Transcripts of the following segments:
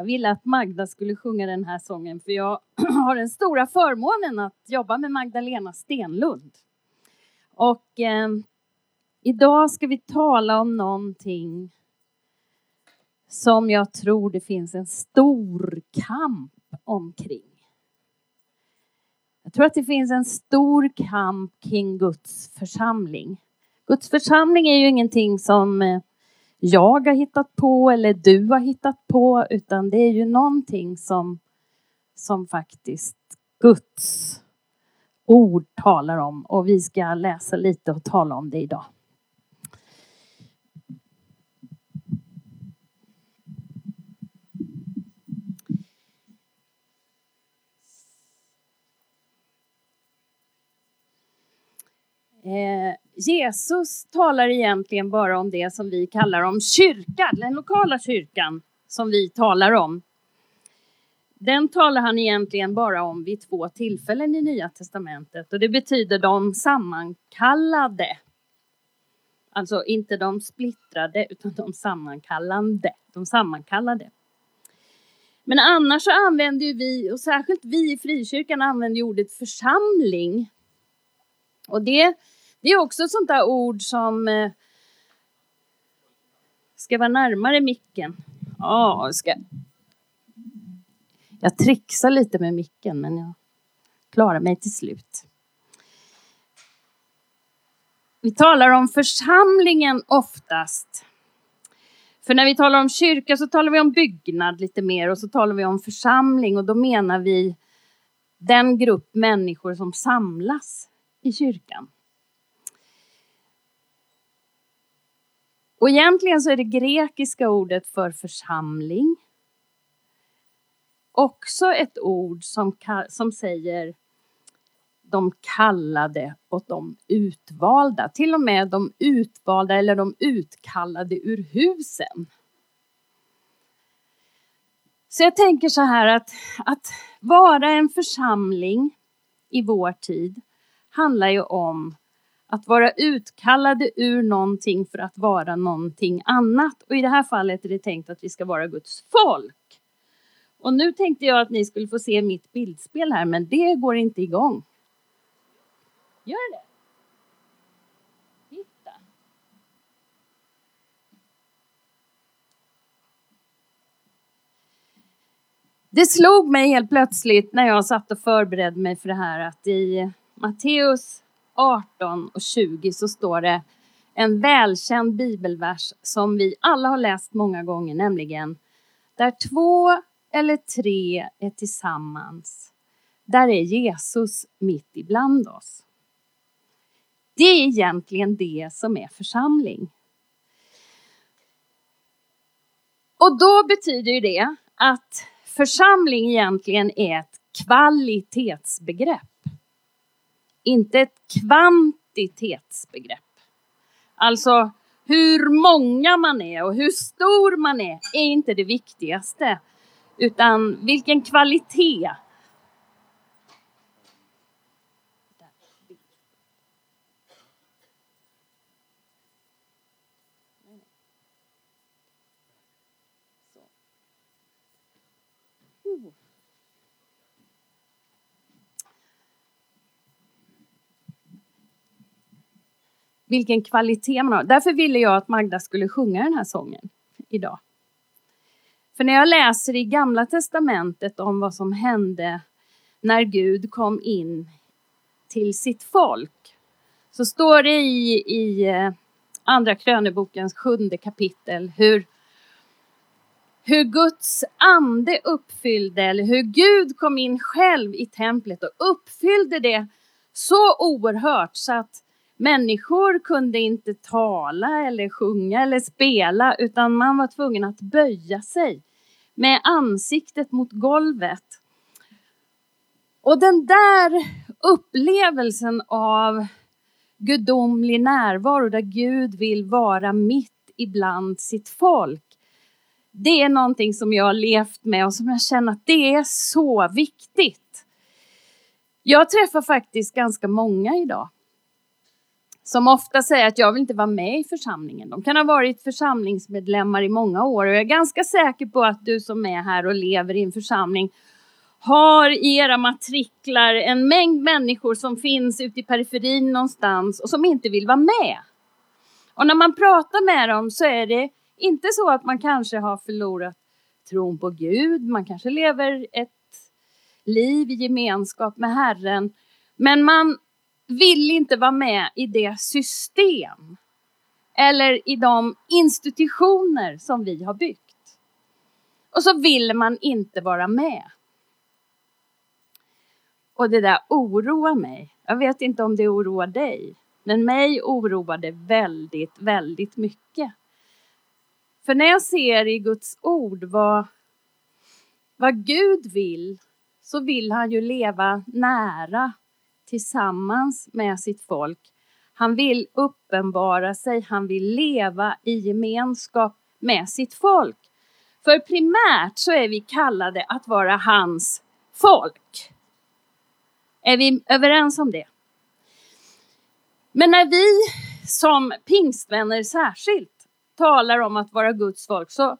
Jag ville att Magda skulle sjunga den här sången för jag har den stora förmånen att jobba med Magdalena Stenlund. Och eh, idag ska vi tala om någonting som jag tror det finns en stor kamp omkring. Jag tror att det finns en stor kamp kring Guds församling. Guds församling är ju ingenting som eh, jag har hittat på eller du har hittat på utan det är ju någonting som, som faktiskt Guds ord talar om och vi ska läsa lite och tala om det idag. Eh, Jesus talar egentligen bara om det som vi kallar om kyrkan, den lokala kyrkan som vi talar om. Den talar han egentligen bara om vid två tillfällen i Nya Testamentet och det betyder de sammankallade. Alltså inte de splittrade utan de sammankallande. De sammankallade. Men annars så använder ju vi, och särskilt vi i frikyrkan använder ordet församling. Och det det är också ett sånt där ord som eh, ska vara närmare micken. Ja, ska... Jag trixar lite med micken, men jag klarar mig till slut. Vi talar om församlingen oftast. För när vi talar om kyrka så talar vi om byggnad lite mer och så talar vi om församling och då menar vi den grupp människor som samlas i kyrkan. Och egentligen så är det grekiska ordet för församling också ett ord som, som säger de kallade och de utvalda. Till och med de utvalda eller de utkallade ur husen. Så jag tänker så här att, att vara en församling i vår tid handlar ju om att vara utkallade ur någonting för att vara någonting annat. Och i det här fallet är det tänkt att vi ska vara Guds folk. Och nu tänkte jag att ni skulle få se mitt bildspel här, men det går inte igång. Gör det? Titta. Det slog mig helt plötsligt när jag satt och förberedde mig för det här att i Matteus 18 och 20 så står det en välkänd bibelvers som vi alla har läst många gånger, nämligen där två eller tre är tillsammans, där är Jesus mitt ibland oss. Det är egentligen det som är församling. Och då betyder det att församling egentligen är ett kvalitetsbegrepp inte ett kvantitetsbegrepp. Alltså hur många man är och hur stor man är är inte det viktigaste, utan vilken kvalitet vilken kvalitet man har. Därför ville jag att Magda skulle sjunga den här sången idag. För när jag läser i Gamla Testamentet om vad som hände när Gud kom in till sitt folk så står det i, i eh, Andra krönebokens sjunde kapitel hur, hur Guds ande uppfyllde, eller hur Gud kom in själv i templet och uppfyllde det så oerhört så att Människor kunde inte tala eller sjunga eller spela utan man var tvungen att böja sig med ansiktet mot golvet. Och den där upplevelsen av gudomlig närvaro där Gud vill vara mitt ibland sitt folk. Det är någonting som jag har levt med och som jag känner att det är så viktigt. Jag träffar faktiskt ganska många idag som ofta säger att jag vill inte vara med i församlingen. De kan ha varit församlingsmedlemmar i många år och jag är ganska säker på att du som är här och lever i en församling har i era matriklar en mängd människor som finns ute i periferin någonstans och som inte vill vara med. Och när man pratar med dem så är det inte så att man kanske har förlorat tron på Gud, man kanske lever ett liv i gemenskap med Herren, men man vill inte vara med i det system eller i de institutioner som vi har byggt. Och så vill man inte vara med. Och det där oroar mig. Jag vet inte om det oroar dig, men mig oroar det väldigt, väldigt mycket. För när jag ser i Guds ord vad, vad Gud vill, så vill han ju leva nära tillsammans med sitt folk. Han vill uppenbara sig, han vill leva i gemenskap med sitt folk. För primärt så är vi kallade att vara hans folk. Är vi överens om det? Men när vi som pingstvänner särskilt talar om att vara Guds folk så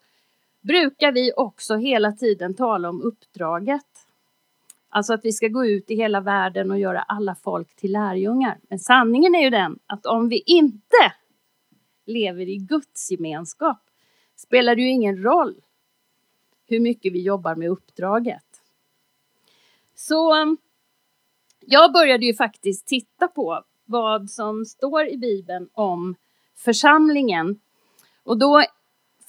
brukar vi också hela tiden tala om uppdraget. Alltså att vi ska gå ut i hela världen och göra alla folk till lärjungar. Men sanningen är ju den att om vi inte lever i Guds gemenskap spelar det ju ingen roll hur mycket vi jobbar med uppdraget. Så um, jag började ju faktiskt titta på vad som står i Bibeln om församlingen. Och då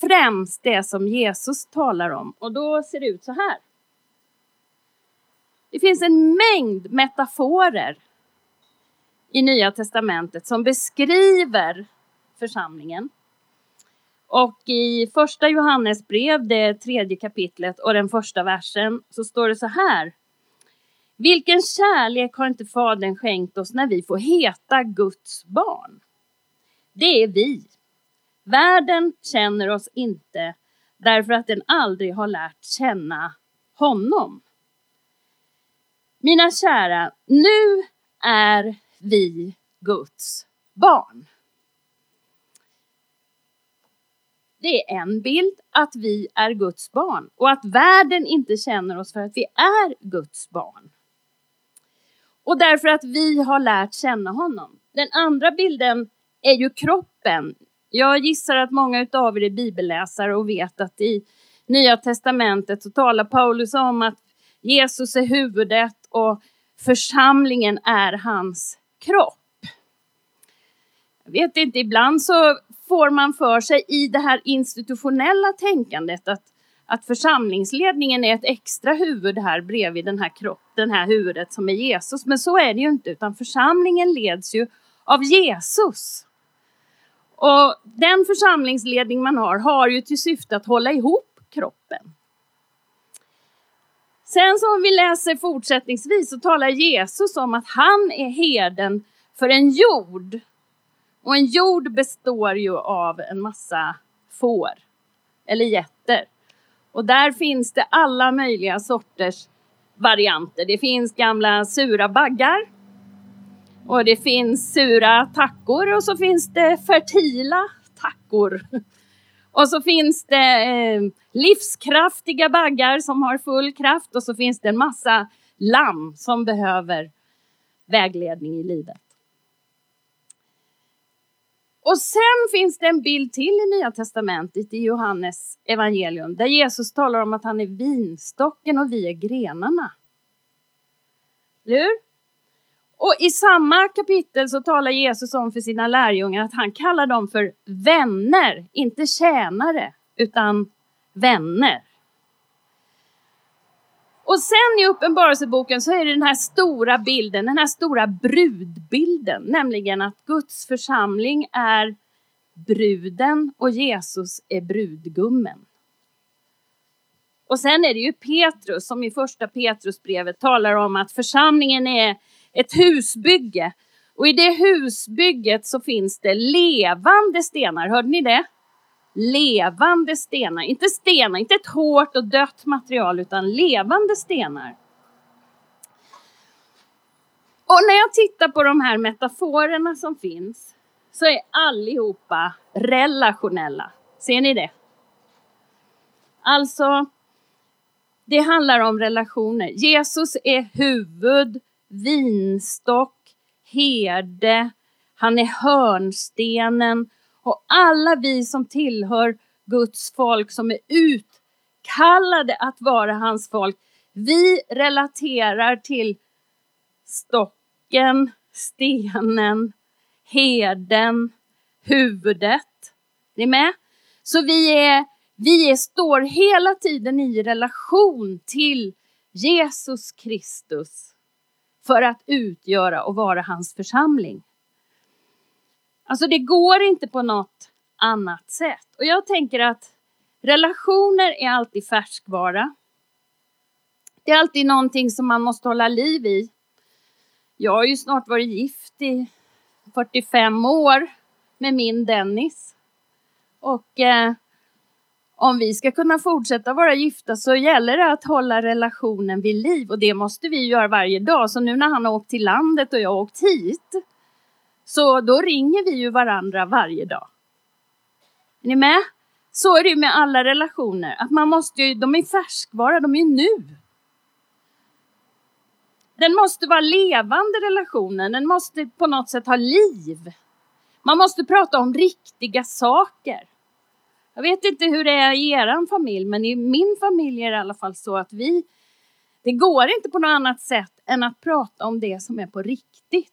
främst det som Jesus talar om. Och då ser det ut så här. Det finns en mängd metaforer i Nya testamentet som beskriver församlingen. Och i första Johannesbrev, det tredje kapitlet och den första versen, så står det så här. Vilken kärlek har inte Fadern skänkt oss när vi får heta Guds barn? Det är vi. Världen känner oss inte därför att den aldrig har lärt känna honom. Mina kära, nu är vi Guds barn. Det är en bild att vi är Guds barn och att världen inte känner oss för att vi är Guds barn. Och därför att vi har lärt känna honom. Den andra bilden är ju kroppen. Jag gissar att många av er är bibelläsare och vet att i Nya testamentet så talar Paulus om att Jesus är huvudet och församlingen är hans kropp. Jag vet inte, ibland så får man för sig i det här institutionella tänkandet att, att församlingsledningen är ett extra huvud här bredvid den här kroppen, den här huvudet som är Jesus. Men så är det ju inte, utan församlingen leds ju av Jesus. Och den församlingsledning man har, har ju till syfte att hålla ihop kroppen. Sen som vi läser fortsättningsvis så talar Jesus om att han är herden för en jord. Och en jord består ju av en massa får, eller getter. Och där finns det alla möjliga sorters varianter. Det finns gamla sura baggar. Och det finns sura tackor och så finns det fertila tackor. Och så finns det eh, livskraftiga baggar som har full kraft och så finns det en massa lamm som behöver vägledning i livet. Och sen finns det en bild till i Nya Testamentet i Johannes evangelium där Jesus talar om att han är vinstocken och vi är grenarna. Eller hur? Och i samma kapitel så talar Jesus om för sina lärjungar att han kallar dem för vänner, inte tjänare, utan vänner. Och sen i Uppenbarelseboken så är det den här stora bilden, den här stora brudbilden, nämligen att Guds församling är bruden och Jesus är brudgummen. Och sen är det ju Petrus som i första Petrusbrevet talar om att församlingen är ett husbygge. Och i det husbygget så finns det levande stenar. Hörde ni det? Levande stenar, inte stenar, inte ett hårt och dött material utan levande stenar. Och när jag tittar på de här metaforerna som finns så är allihopa relationella. Ser ni det? Alltså, det handlar om relationer. Jesus är huvud, vinstock, herde, han är hörnstenen och alla vi som tillhör Guds folk som är utkallade att vara hans folk. Vi relaterar till stocken, stenen, herden, huvudet. Ni är med? Så vi, är, vi är, står hela tiden i relation till Jesus Kristus för att utgöra och vara hans församling. Alltså det går inte på något annat sätt. Och jag tänker att relationer är alltid färskvara. Det är alltid någonting som man måste hålla liv i. Jag har ju snart varit gift i 45 år med min Dennis. Och eh, om vi ska kunna fortsätta vara gifta så gäller det att hålla relationen vid liv och det måste vi göra varje dag. Så nu när han har åkt till landet och jag har åkt hit så då ringer vi ju varandra varje dag. Är ni med? Så är det ju med alla relationer, att man måste ju, de är färskvara, de är nu. Den måste vara levande relationen, den måste på något sätt ha liv. Man måste prata om riktiga saker. Jag vet inte hur det är i er familj, men i min familj är det i alla fall så att vi, det går inte på något annat sätt än att prata om det som är på riktigt.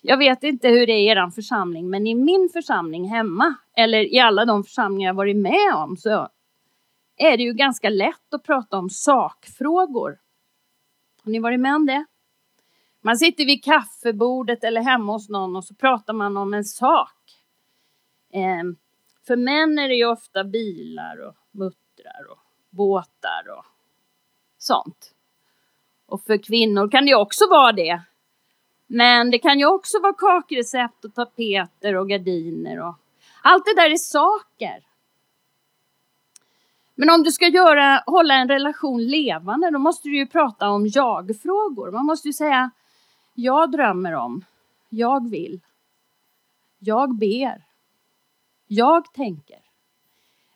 Jag vet inte hur det är i er församling, men i min församling hemma, eller i alla de församlingar jag varit med om, så är det ju ganska lätt att prata om sakfrågor. Har ni varit med om det? Man sitter vid kaffebordet eller hemma hos någon och så pratar man om en sak. Eh, för män är det ju ofta bilar och muttrar och båtar och sånt. Och för kvinnor kan det också vara det. Men det kan ju också vara kakrecept och tapeter och gardiner och allt det där är saker. Men om du ska göra, hålla en relation levande, då måste du ju prata om jag-frågor. Man måste ju säga, jag drömmer om, jag vill, jag ber, jag tänker.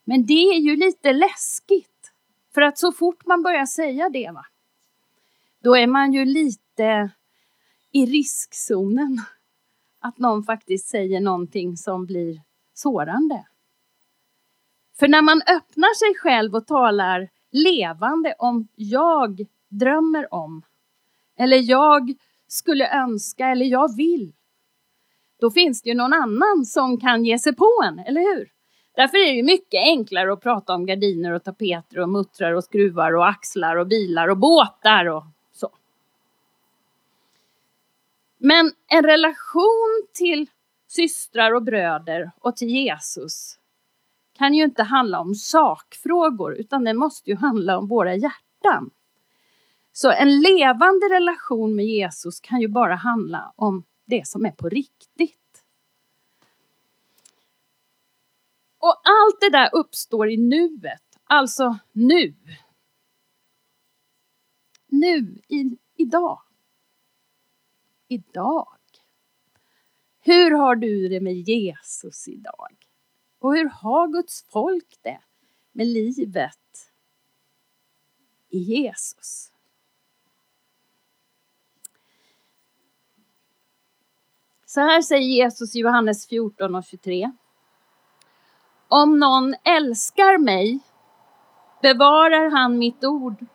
Men det är ju lite läskigt. För att så fort man börjar säga det, va, då är man ju lite i riskzonen. Att någon faktiskt säger någonting som blir sårande. För när man öppnar sig själv och talar levande om jag drömmer om, eller jag skulle önska, eller jag vill, då finns det ju någon annan som kan ge sig på en, eller hur? Därför är det ju mycket enklare att prata om gardiner och tapeter och muttrar och skruvar och axlar och bilar och båtar och så. Men en relation till systrar och bröder och till Jesus kan ju inte handla om sakfrågor utan det måste ju handla om våra hjärtan. Så en levande relation med Jesus kan ju bara handla om det som är på riktigt. Och allt det där uppstår i nuet, alltså nu. Nu, i, idag. Idag. Hur har du det med Jesus idag? Och hur har Guds folk det med livet i Jesus? Så här säger Jesus i Johannes 14 och 23. Om någon älskar mig bevarar han mitt ord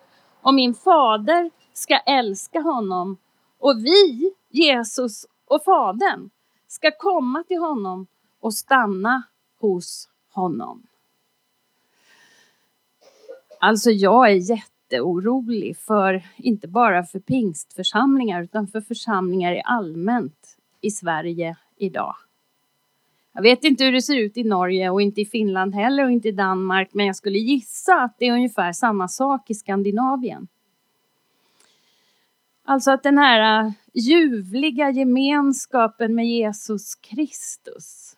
och min fader ska älska honom och vi, Jesus och Fadern, ska komma till honom och stanna hos honom. Alltså jag är jätteorolig för, inte bara för pingstförsamlingar utan för församlingar i allmänt i Sverige idag. Jag vet inte hur det ser ut i Norge och inte i Finland heller och inte i Danmark men jag skulle gissa att det är ungefär samma sak i Skandinavien. Alltså att den här äh, ljuvliga gemenskapen med Jesus Kristus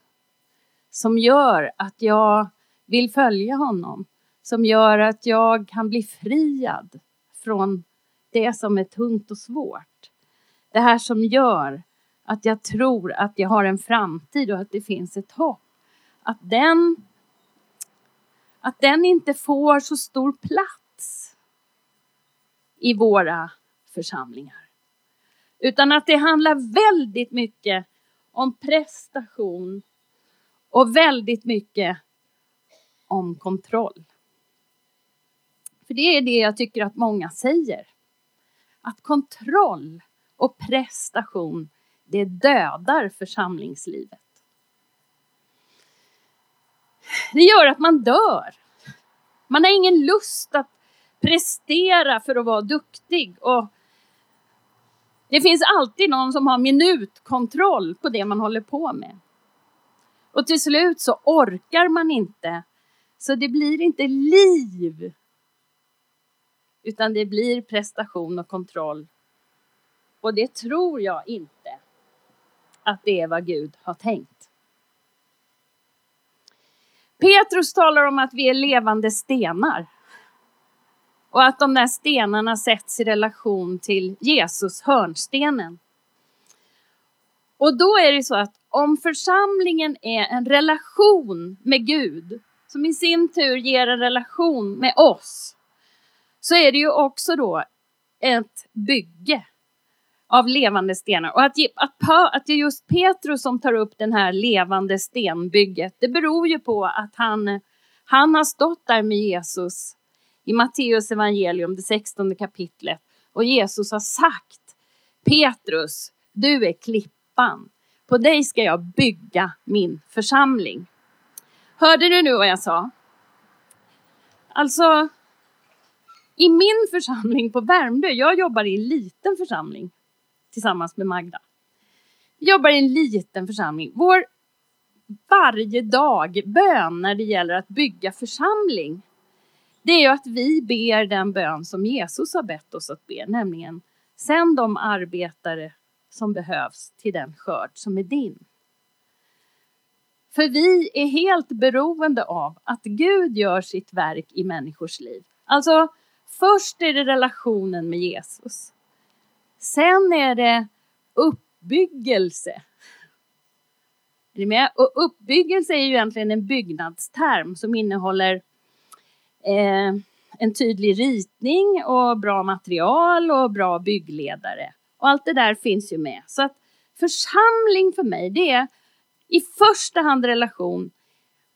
som gör att jag vill följa honom, som gör att jag kan bli friad från det som är tungt och svårt. Det här som gör att jag tror att jag har en framtid och att det finns ett hopp. Att den, att den inte får så stor plats i våra församlingar. Utan att det handlar väldigt mycket om prestation och väldigt mycket om kontroll. För det är det jag tycker att många säger. Att kontroll och prestation, det dödar församlingslivet. Det gör att man dör. Man har ingen lust att prestera för att vara duktig och det finns alltid någon som har minutkontroll på det man håller på med. Och till slut så orkar man inte. Så det blir inte liv. Utan det blir prestation och kontroll. Och det tror jag inte att det är vad Gud har tänkt. Petrus talar om att vi är levande stenar. Och att de där stenarna sätts i relation till Jesus, hörnstenen. Och då är det så att om församlingen är en relation med Gud, som i sin tur ger en relation med oss, så är det ju också då ett bygge av levande stenar. Och att, att, att det är just Petrus som tar upp den här levande stenbygget, det beror ju på att han, han har stått där med Jesus i Matteus evangelium, det 16 kapitlet. Och Jesus har sagt Petrus, du är klippan. På dig ska jag bygga min församling. Hörde du nu vad jag sa? Alltså, i min församling på Värmdö, jag jobbar i en liten församling tillsammans med Magda. Vi jobbar i en liten församling. Vår varje dag bön när det gäller att bygga församling det är ju att vi ber den bön som Jesus har bett oss att be, nämligen sänd de arbetare som behövs till den skörd som är din. För vi är helt beroende av att Gud gör sitt verk i människors liv. Alltså, först är det relationen med Jesus. Sen är det uppbyggelse. Är ni med? Och uppbyggelse är ju egentligen en byggnadsterm som innehåller eh, en tydlig ritning och bra material och bra byggledare. Och allt det där finns ju med. Så att församling för mig, det är i första hand relation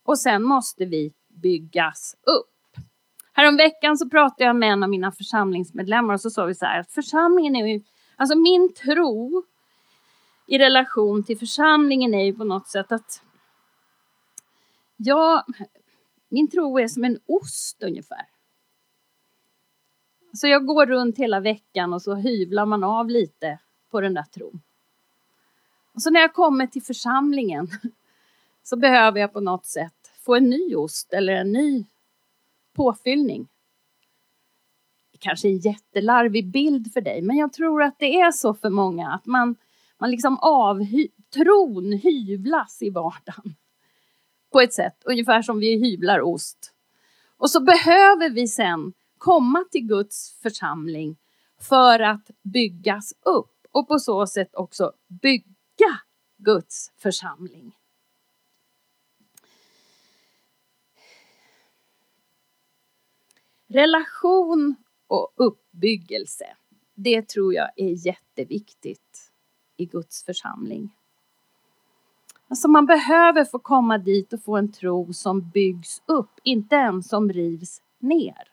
och sen måste vi byggas upp. Häromveckan så pratade jag med en av mina församlingsmedlemmar och så sa vi så här att församlingen är ju, alltså min tro i relation till församlingen är ju på något sätt att jag, min tro är som en ost ungefär. Så jag går runt hela veckan och så hyvlar man av lite på den där tron. Och så när jag kommer till församlingen så behöver jag på något sätt få en ny ost eller en ny påfyllning. Det kanske är en jättelarvig bild för dig, men jag tror att det är så för många att man, man liksom av tron hyvlas i vardagen på ett sätt, ungefär som vi hyvlar ost. Och så behöver vi sen komma till Guds församling för att byggas upp och på så sätt också bygga Guds församling. Relation och uppbyggelse, det tror jag är jätteviktigt i Guds församling. Alltså man behöver få komma dit och få en tro som byggs upp, inte en som rivs ner.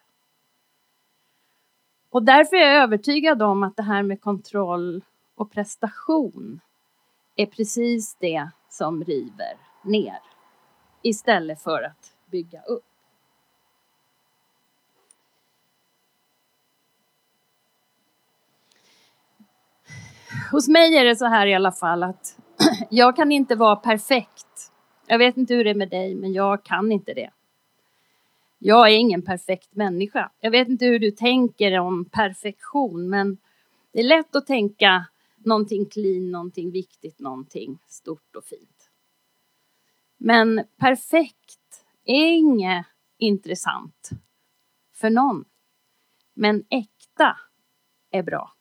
Och därför är jag övertygad om att det här med kontroll och prestation är precis det som river ner istället för att bygga upp. Hos mig är det så här i alla fall att jag kan inte vara perfekt. Jag vet inte hur det är med dig, men jag kan inte det. Jag är ingen perfekt människa. Jag vet inte hur du tänker om perfektion, men det är lätt att tänka någonting clean, någonting viktigt, någonting stort och fint. Men perfekt är inget intressant för någon. Men äkta, är bra.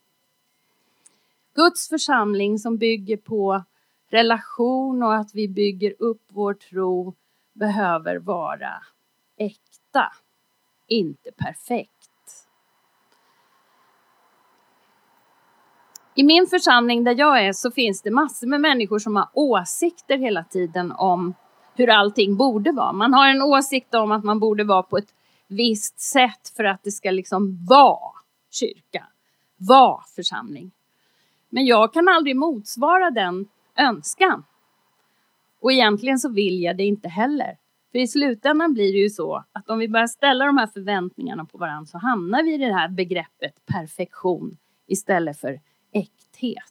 Guds församling som bygger på relation och att vi bygger upp vår tro behöver vara äkta, inte perfekt. I min församling där jag är så finns det massor med människor som har åsikter hela tiden om hur allting borde vara. Man har en åsikt om att man borde vara på ett visst sätt för att det ska liksom vara kyrka, vara församling. Men jag kan aldrig motsvara den önskan. Och egentligen så vill jag det inte heller. För i slutändan blir det ju så att om vi börjar ställa de här förväntningarna på varandra så hamnar vi i det här begreppet perfektion istället för äkthet.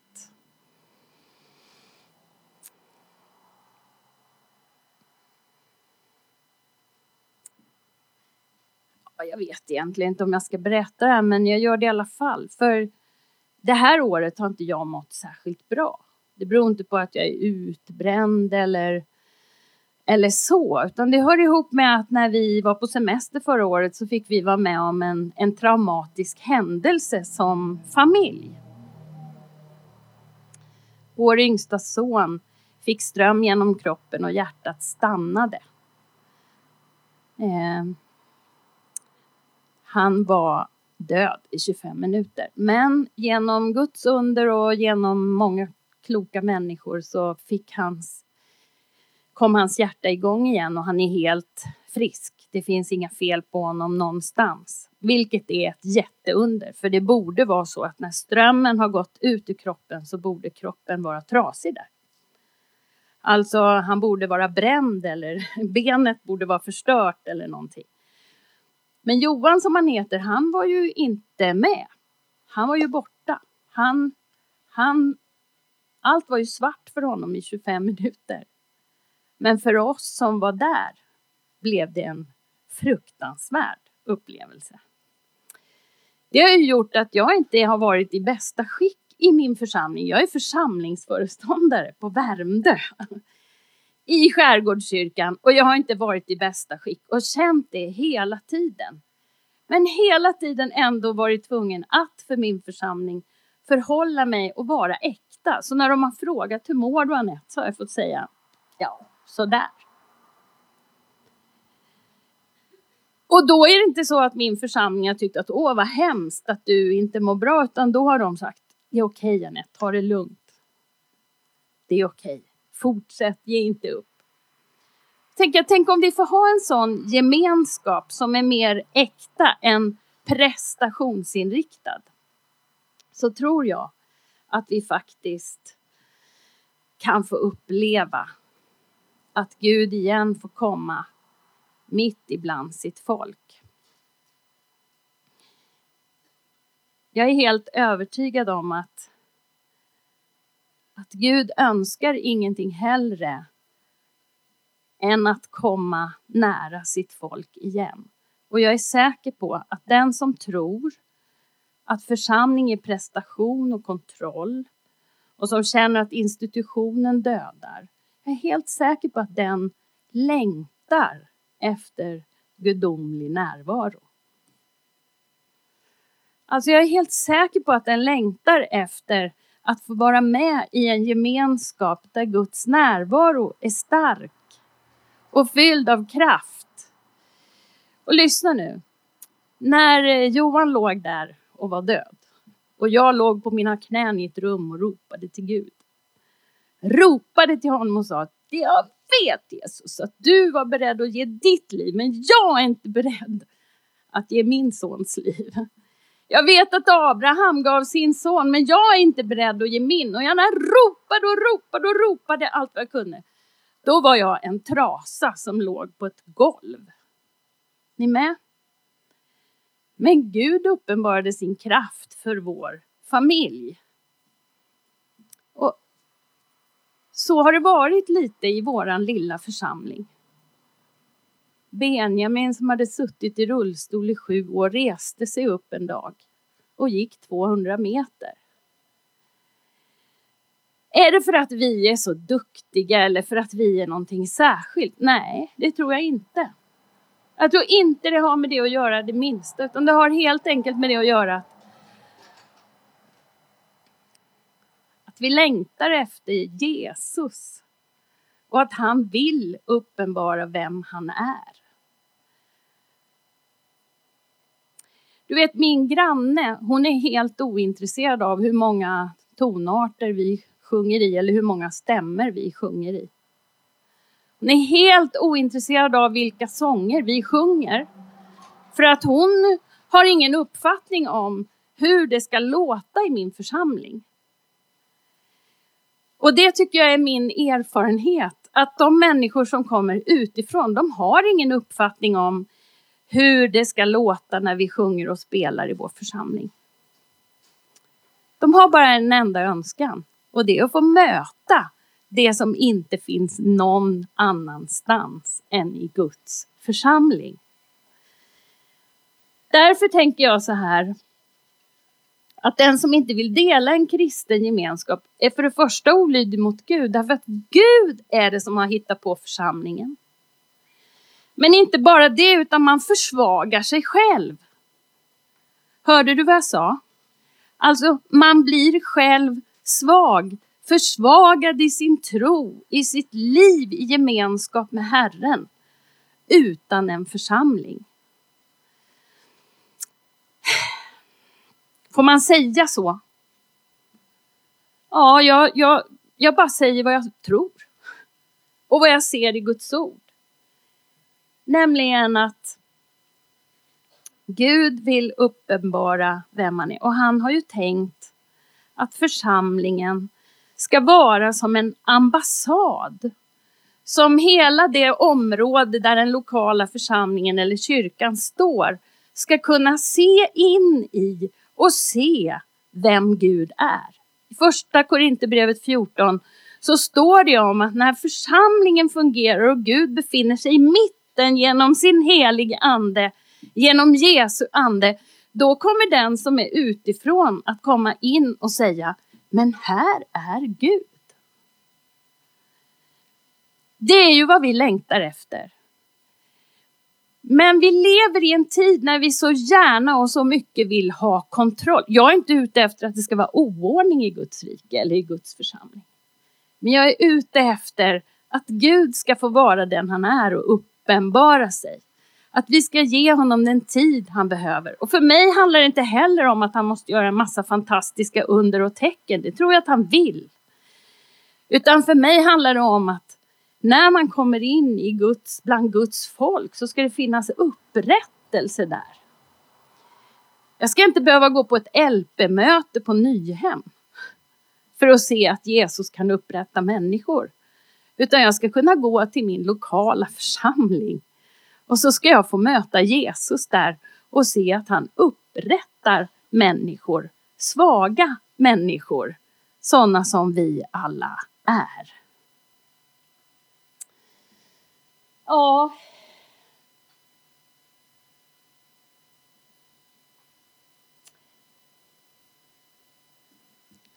Jag vet egentligen inte om jag ska berätta det här men jag gör det i alla fall. För det här året har inte jag mått särskilt bra. Det beror inte på att jag är utbränd eller, eller så, utan det hör ihop med att när vi var på semester förra året så fick vi vara med om en, en traumatisk händelse som familj. Vår yngsta son fick ström genom kroppen och hjärtat stannade. Eh, han var död i 25 minuter. Men genom Guds under och genom många kloka människor så fick hans, kom hans hjärta igång igen och han är helt frisk. Det finns inga fel på honom någonstans, vilket är ett jätteunder. För det borde vara så att när strömmen har gått ut ur kroppen så borde kroppen vara trasig där. Alltså, han borde vara bränd eller benet borde vara förstört eller någonting. Men Johan som han heter, han var ju inte med. Han var ju borta. Han, han, allt var ju svart för honom i 25 minuter. Men för oss som var där blev det en fruktansvärd upplevelse. Det har ju gjort att jag inte har varit i bästa skick i min församling. Jag är församlingsföreståndare på Värmdö i Skärgårdskyrkan och jag har inte varit i bästa skick och känt det hela tiden. Men hela tiden ändå varit tvungen att för min församling förhålla mig och vara äkta. Så när de har frågat hur mår du Anette så har jag fått säga ja, sådär. Och då är det inte så att min församling har tyckt att åh vad hemskt att du inte mår bra utan då har de sagt det är okej okay, Anette, ta det lugnt. Det är okej. Okay. Fortsätt, ge inte upp. Tänk, jag tänk om vi får ha en sån gemenskap som är mer äkta än prestationsinriktad. Så tror jag att vi faktiskt kan få uppleva att Gud igen får komma mitt ibland sitt folk. Jag är helt övertygad om att, att Gud önskar ingenting hellre än att komma nära sitt folk igen. Och jag är säker på att den som tror att församling är prestation och kontroll och som känner att institutionen dödar. Jag är helt säker på att den längtar efter gudomlig närvaro. Alltså jag är helt säker på att den längtar efter att få vara med i en gemenskap där Guds närvaro är stark och fylld av kraft. Och lyssna nu. När eh, Johan låg där och var död och jag låg på mina knän i ett rum och ropade till Gud. Ropade till honom och sa att jag vet Jesus att du var beredd att ge ditt liv men jag är inte beredd att ge min sons liv. Jag vet att Abraham gav sin son men jag är inte beredd att ge min. Och jag ropade och ropade och ropade allt vad jag kunde. Då var jag en trasa som låg på ett golv. Ni med? Men Gud uppenbarade sin kraft för vår familj. Och så har det varit lite i våran lilla församling. Benjamin som hade suttit i rullstol i sju år reste sig upp en dag och gick 200 meter. Är det för att vi är så duktiga eller för att vi är någonting särskilt? Nej, det tror jag inte. Jag tror inte det har med det att göra det minsta, utan det har helt enkelt med det att göra Att vi längtar efter Jesus och att han vill uppenbara vem han är. Du vet min granne, hon är helt ointresserad av hur många tonarter vi sjunger i eller hur många stämmer vi sjunger i. Hon är helt ointresserad av vilka sånger vi sjunger. För att hon har ingen uppfattning om hur det ska låta i min församling. Och det tycker jag är min erfarenhet, att de människor som kommer utifrån, de har ingen uppfattning om hur det ska låta när vi sjunger och spelar i vår församling. De har bara en enda önskan och det är att få möta det som inte finns någon annanstans än i Guds församling. Därför tänker jag så här att den som inte vill dela en kristen gemenskap är för det första olydig mot Gud därför att Gud är det som har hittat på församlingen. Men inte bara det utan man försvagar sig själv. Hörde du vad jag sa? Alltså man blir själv svag, försvagad i sin tro, i sitt liv i gemenskap med Herren utan en församling. Får man säga så? Ja, jag, jag, jag bara säger vad jag tror. Och vad jag ser i Guds ord. Nämligen att Gud vill uppenbara vem han är. Och han har ju tänkt att församlingen ska vara som en ambassad. Som hela det område där den lokala församlingen eller kyrkan står ska kunna se in i och se vem Gud är. I första Korinthierbrevet 14 så står det om att när församlingen fungerar och Gud befinner sig i mitten genom sin helige ande, genom Jesu ande, då kommer den som är utifrån att komma in och säga, men här är Gud. Det är ju vad vi längtar efter. Men vi lever i en tid när vi så gärna och så mycket vill ha kontroll. Jag är inte ute efter att det ska vara oordning i Guds rike eller i Guds församling. Men jag är ute efter att Gud ska få vara den han är och uppenbara sig. Att vi ska ge honom den tid han behöver. Och för mig handlar det inte heller om att han måste göra en massa fantastiska under och tecken. Det tror jag att han vill. Utan för mig handlar det om att när man kommer in i Guds, bland Guds folk så ska det finnas upprättelse där. Jag ska inte behöva gå på ett LP-möte på Nyhem för att se att Jesus kan upprätta människor. Utan jag ska kunna gå till min lokala församling och så ska jag få möta Jesus där och se att han upprättar människor, svaga människor, sådana som vi alla är. Ja.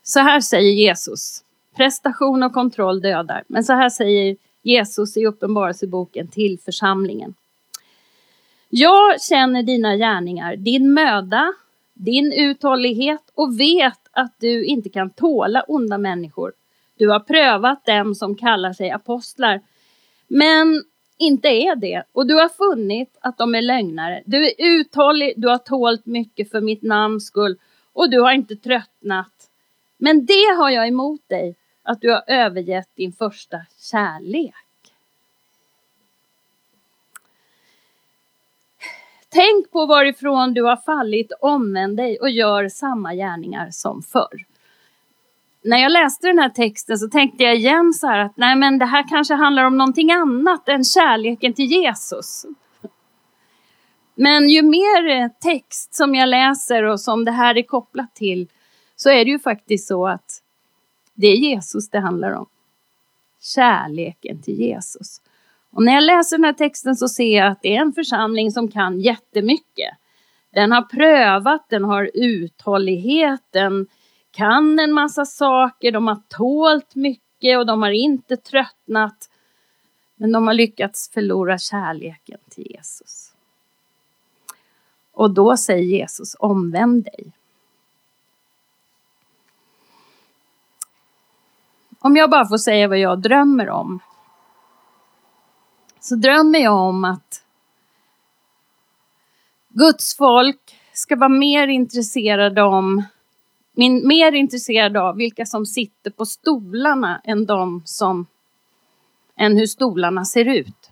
Så här säger Jesus. Prestation och kontroll dödar. Men så här säger Jesus i Uppenbarelseboken till församlingen. Jag känner dina gärningar, din möda, din uthållighet och vet att du inte kan tåla onda människor. Du har prövat dem som kallar sig apostlar, men inte är det. Och du har funnit att de är lögnare. Du är uthållig, du har tålt mycket för mitt namns skull och du har inte tröttnat. Men det har jag emot dig, att du har övergett din första kärlek. Tänk på varifrån du har fallit, omvänd dig och gör samma gärningar som förr när jag läste den här texten så tänkte jag igen så här att nej men det här kanske handlar om någonting annat än kärleken till Jesus. Men ju mer text som jag läser och som det här är kopplat till så är det ju faktiskt så att det är Jesus det handlar om. Kärleken till Jesus. Och när jag läser den här texten så ser jag att det är en församling som kan jättemycket. Den har prövat, den har uthållighet, den kan en massa saker, de har tålt mycket och de har inte tröttnat. Men de har lyckats förlora kärleken till Jesus. Och då säger Jesus omvänd dig. Om jag bara får säga vad jag drömmer om. Så drömmer jag om att Guds folk ska vara mer intresserade om min, mer intresserade av vilka som sitter på stolarna än de som än hur stolarna ser ut.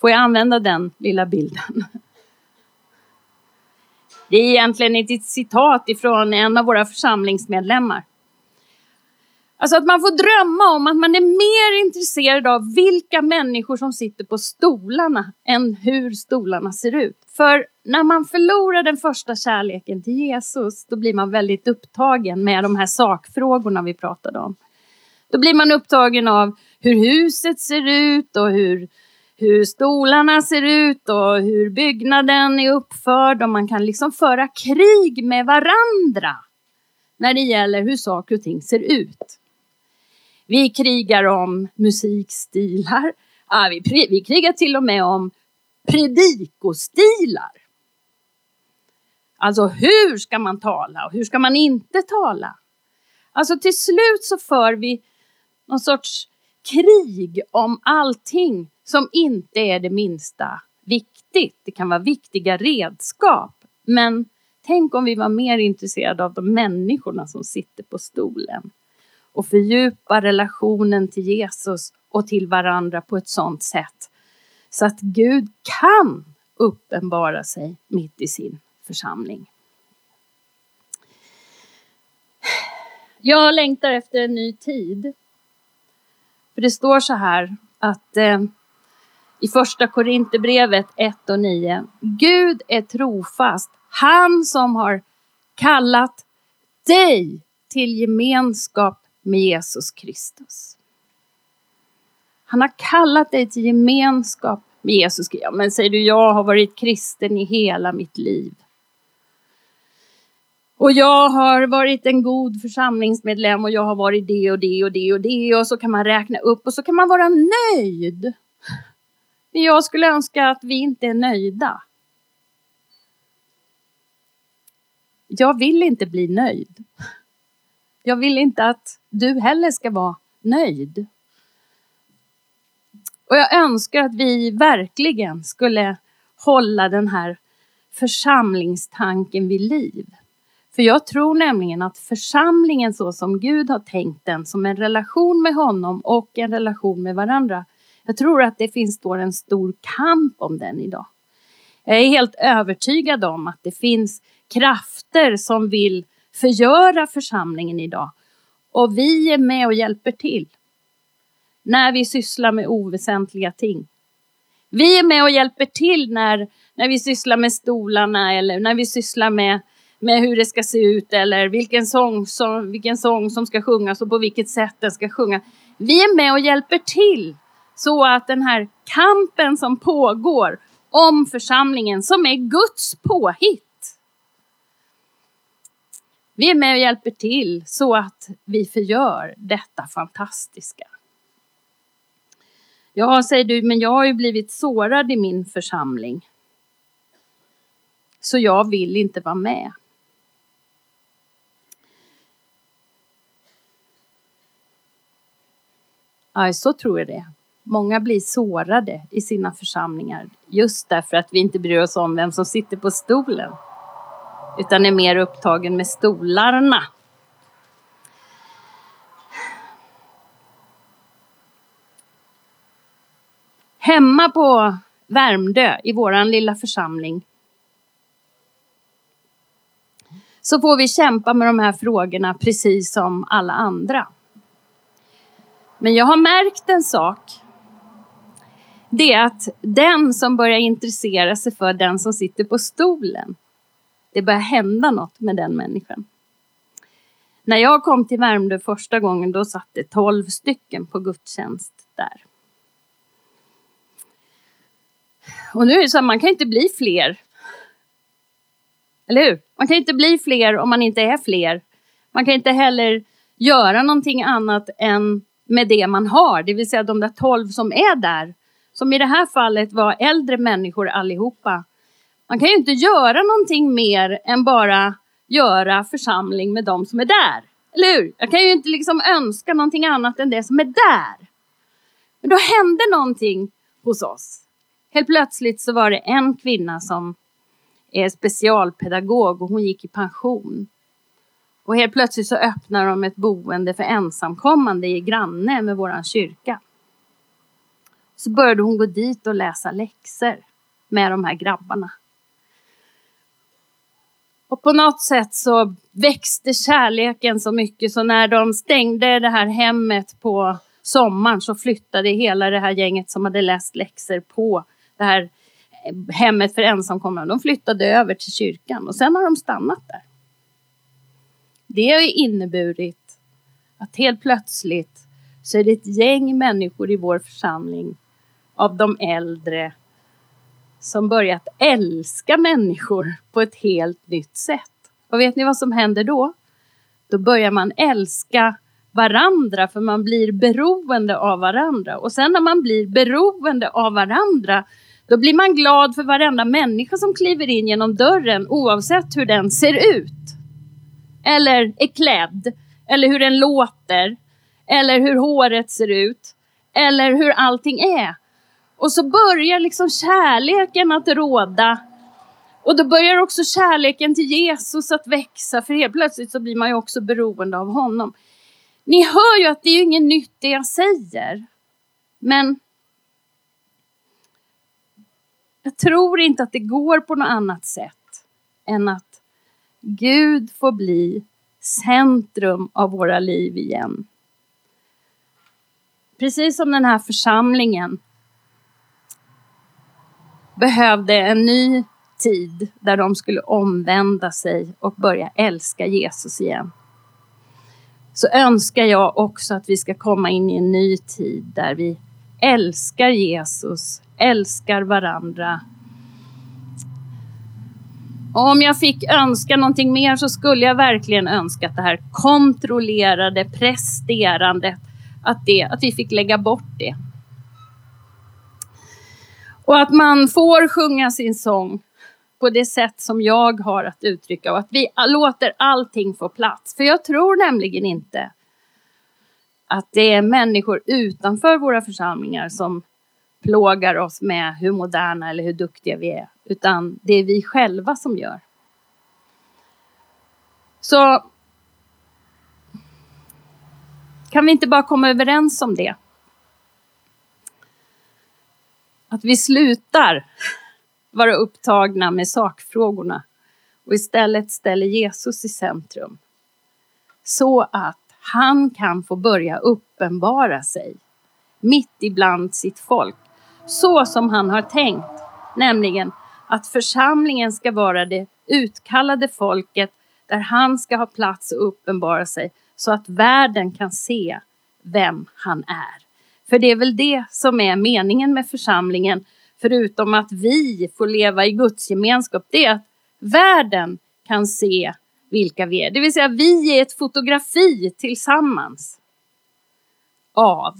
Får jag använda den lilla bilden? Det är egentligen ett citat ifrån en av våra församlingsmedlemmar. Alltså att man får drömma om att man är mer intresserad av vilka människor som sitter på stolarna än hur stolarna ser ut. För när man förlorar den första kärleken till Jesus, då blir man väldigt upptagen med de här sakfrågorna vi pratade om. Då blir man upptagen av hur huset ser ut och hur, hur stolarna ser ut och hur byggnaden är uppförd och man kan liksom föra krig med varandra när det gäller hur saker och ting ser ut. Vi krigar om musikstilar. Ja, vi, vi krigar till och med om predikostilar. Alltså hur ska man tala och hur ska man inte tala? Alltså till slut så för vi någon sorts krig om allting som inte är det minsta viktigt. Det kan vara viktiga redskap, men tänk om vi var mer intresserade av de människorna som sitter på stolen och fördjupa relationen till Jesus och till varandra på ett sådant sätt så att Gud kan uppenbara sig mitt i sin församling. Jag längtar efter en ny tid. För det står så här att eh, i första Korinthierbrevet 1 och 9. Gud är trofast, han som har kallat dig till gemenskap med Jesus Kristus. Han har kallat dig till gemenskap med Jesus. Ja, men säger du, jag har varit kristen i hela mitt liv. Och jag har varit en god församlingsmedlem och jag har varit det och det och det och det och så kan man räkna upp och så kan man vara nöjd. Men jag skulle önska att vi inte är nöjda. Jag vill inte bli nöjd. Jag vill inte att du heller ska vara nöjd. Och jag önskar att vi verkligen skulle hålla den här församlingstanken vid liv. För jag tror nämligen att församlingen så som Gud har tänkt den, som en relation med honom och en relation med varandra. Jag tror att det finns då en stor kamp om den idag. Jag är helt övertygad om att det finns krafter som vill förgöra församlingen idag. Och vi är med och hjälper till. När vi sysslar med oväsentliga ting. Vi är med och hjälper till när, när vi sysslar med stolarna eller när vi sysslar med, med hur det ska se ut eller vilken sång, som, vilken sång som ska sjungas och på vilket sätt den ska sjungas. Vi är med och hjälper till så att den här kampen som pågår om församlingen som är Guds påhitt vi är med och hjälper till så att vi förgör detta fantastiska. Ja, säger du, men jag har ju blivit sårad i min församling. Så jag vill inte vara med. Ja, så tror jag det. Många blir sårade i sina församlingar just därför att vi inte bryr oss om vem som sitter på stolen utan är mer upptagen med stolarna. Hemma på Värmdö i våran lilla församling så får vi kämpa med de här frågorna precis som alla andra. Men jag har märkt en sak. Det är att den som börjar intressera sig för den som sitter på stolen det börjar hända något med den människan. När jag kom till Värmdö första gången då satt det tolv stycken på gudstjänst där. Och nu är det så att man kan inte bli fler. Eller hur? Man kan inte bli fler om man inte är fler. Man kan inte heller göra någonting annat än med det man har, det vill säga de där tolv som är där. Som i det här fallet var äldre människor allihopa man kan ju inte göra någonting mer än bara göra församling med de som är där. Eller hur? Jag kan ju inte liksom önska någonting annat än det som är där. Men då hände någonting hos oss. Helt plötsligt så var det en kvinna som är specialpedagog och hon gick i pension. Och helt plötsligt så öppnar de ett boende för ensamkommande i granne med våran kyrka. Så började hon gå dit och läsa läxor med de här grabbarna. Och på något sätt så växte kärleken så mycket så när de stängde det här hemmet på sommaren så flyttade hela det här gänget som hade läst läxor på det här eh, hemmet för ensamkommande. De flyttade över till kyrkan och sen har de stannat där. Det har inneburit att helt plötsligt så är det ett gäng människor i vår församling av de äldre som börjat älska människor på ett helt nytt sätt. Och vet ni vad som händer då? Då börjar man älska varandra för man blir beroende av varandra. Och sen när man blir beroende av varandra då blir man glad för varenda människa som kliver in genom dörren oavsett hur den ser ut. Eller är klädd. Eller hur den låter. Eller hur håret ser ut. Eller hur allting är. Och så börjar liksom kärleken att råda. Och då börjar också kärleken till Jesus att växa. För helt plötsligt så blir man ju också beroende av honom. Ni hör ju att det är inget nytt det jag säger. Men jag tror inte att det går på något annat sätt än att Gud får bli centrum av våra liv igen. Precis som den här församlingen behövde en ny tid där de skulle omvända sig och börja älska Jesus igen. Så önskar jag också att vi ska komma in i en ny tid där vi älskar Jesus, älskar varandra. Och om jag fick önska någonting mer så skulle jag verkligen önska att det här kontrollerade presterandet, att, det, att vi fick lägga bort det. Och att man får sjunga sin sång på det sätt som jag har att uttrycka och att vi låter allting få plats. För jag tror nämligen inte att det är människor utanför våra församlingar som plågar oss med hur moderna eller hur duktiga vi är, utan det är vi själva som gör. Så kan vi inte bara komma överens om det? Att vi slutar vara upptagna med sakfrågorna och istället ställer Jesus i centrum. Så att han kan få börja uppenbara sig mitt ibland sitt folk. Så som han har tänkt, nämligen att församlingen ska vara det utkallade folket där han ska ha plats och uppenbara sig så att världen kan se vem han är. För det är väl det som är meningen med församlingen, förutom att vi får leva i Guds gemenskap, det är att världen kan se vilka vi är. Det vill säga vi är ett fotografi tillsammans av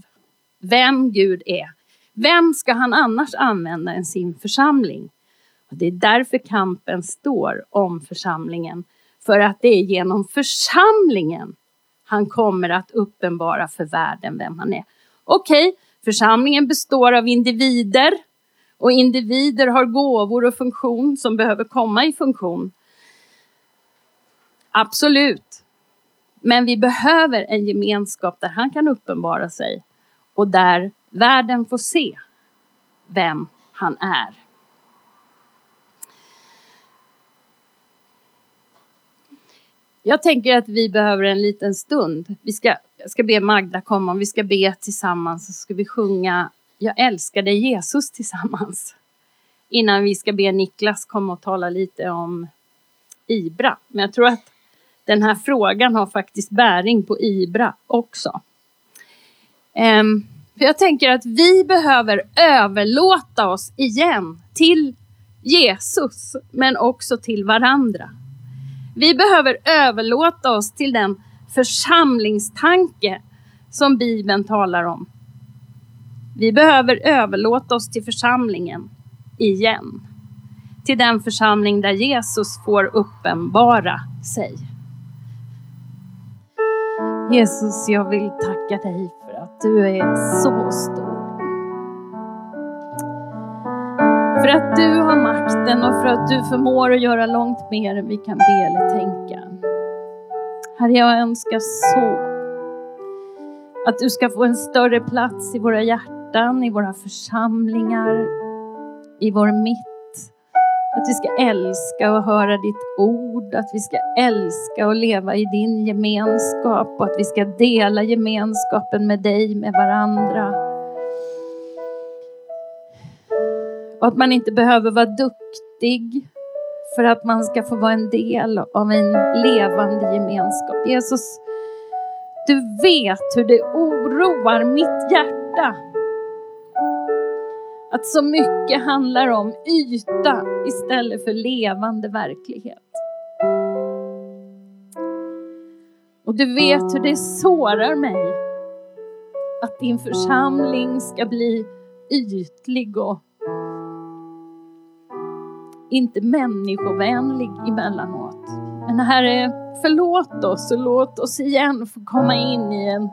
vem Gud är. Vem ska han annars använda än sin församling? Och det är därför kampen står om församlingen. För att det är genom församlingen han kommer att uppenbara för världen vem han är. Okej, okay, församlingen består av individer och individer har gåvor och funktion som behöver komma i funktion. Absolut. Men vi behöver en gemenskap där han kan uppenbara sig och där världen får se vem han är. Jag tänker att vi behöver en liten stund. Vi ska, jag ska be Magda komma och vi ska be tillsammans så ska vi sjunga Jag älskar dig Jesus tillsammans. Innan vi ska be Niklas komma och tala lite om Ibra. Men jag tror att den här frågan har faktiskt bäring på Ibra också. Um, för jag tänker att vi behöver överlåta oss igen till Jesus, men också till varandra. Vi behöver överlåta oss till den församlingstanke som Bibeln talar om. Vi behöver överlåta oss till församlingen igen. Till den församling där Jesus får uppenbara sig. Jesus, jag vill tacka dig för att du är så stor. För att du har makten och för att du förmår att göra långt mer än vi kan be eller tänka. Herre, jag önskar så att du ska få en större plats i våra hjärtan, i våra församlingar, i vår mitt. Att vi ska älska och höra ditt ord, att vi ska älska och leva i din gemenskap och att vi ska dela gemenskapen med dig, med varandra. Och att man inte behöver vara duktig för att man ska få vara en del av en levande gemenskap. Jesus, du vet hur det oroar mitt hjärta att så mycket handlar om yta istället för levande verklighet. Och du vet hur det sårar mig att din församling ska bli ytlig och inte människovänlig emellanåt. Men Herre, förlåt oss och låt oss igen få komma in i en,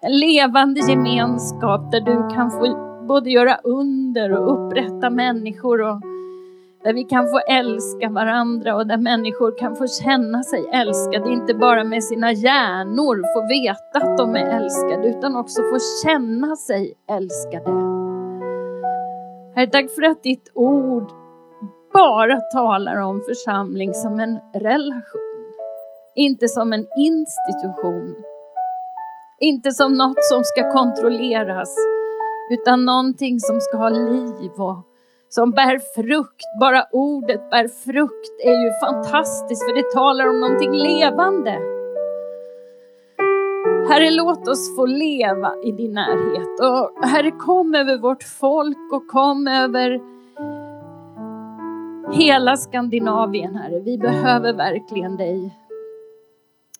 en levande gemenskap där du kan få både göra under och upprätta människor och där vi kan få älska varandra och där människor kan få känna sig älskade, inte bara med sina hjärnor få veta att de är älskade utan också få känna sig älskade. Herre, tack för att ditt ord bara talar om församling som en relation, inte som en institution. Inte som något som ska kontrolleras, utan någonting som ska ha liv och som bär frukt. Bara ordet bär frukt är ju fantastiskt för det talar om någonting levande. Herre, låt oss få leva i din närhet. Och Herre, kom över vårt folk och kom över hela Skandinavien, Herre. Vi behöver verkligen dig.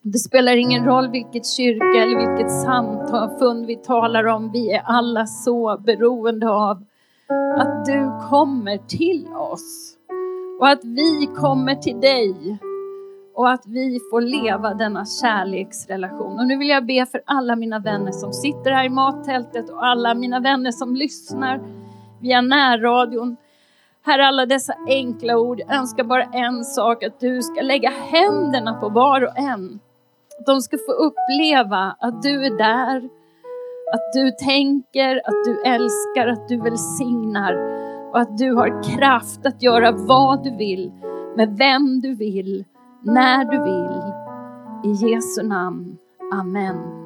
Det spelar ingen roll vilket kyrka eller vilket samfund vi talar om. Vi är alla så beroende av att du kommer till oss och att vi kommer till dig och att vi får leva denna kärleksrelation. Och nu vill jag be för alla mina vänner som sitter här i mattältet och alla mina vänner som lyssnar via närradion. Här alla dessa enkla ord. Jag önskar bara en sak, att du ska lägga händerna på var och en att de ska få uppleva att du är där, att du tänker, att du älskar, att du välsignar och att du har kraft att göra vad du vill, med vem du vill, när du vill. I Jesu namn. Amen.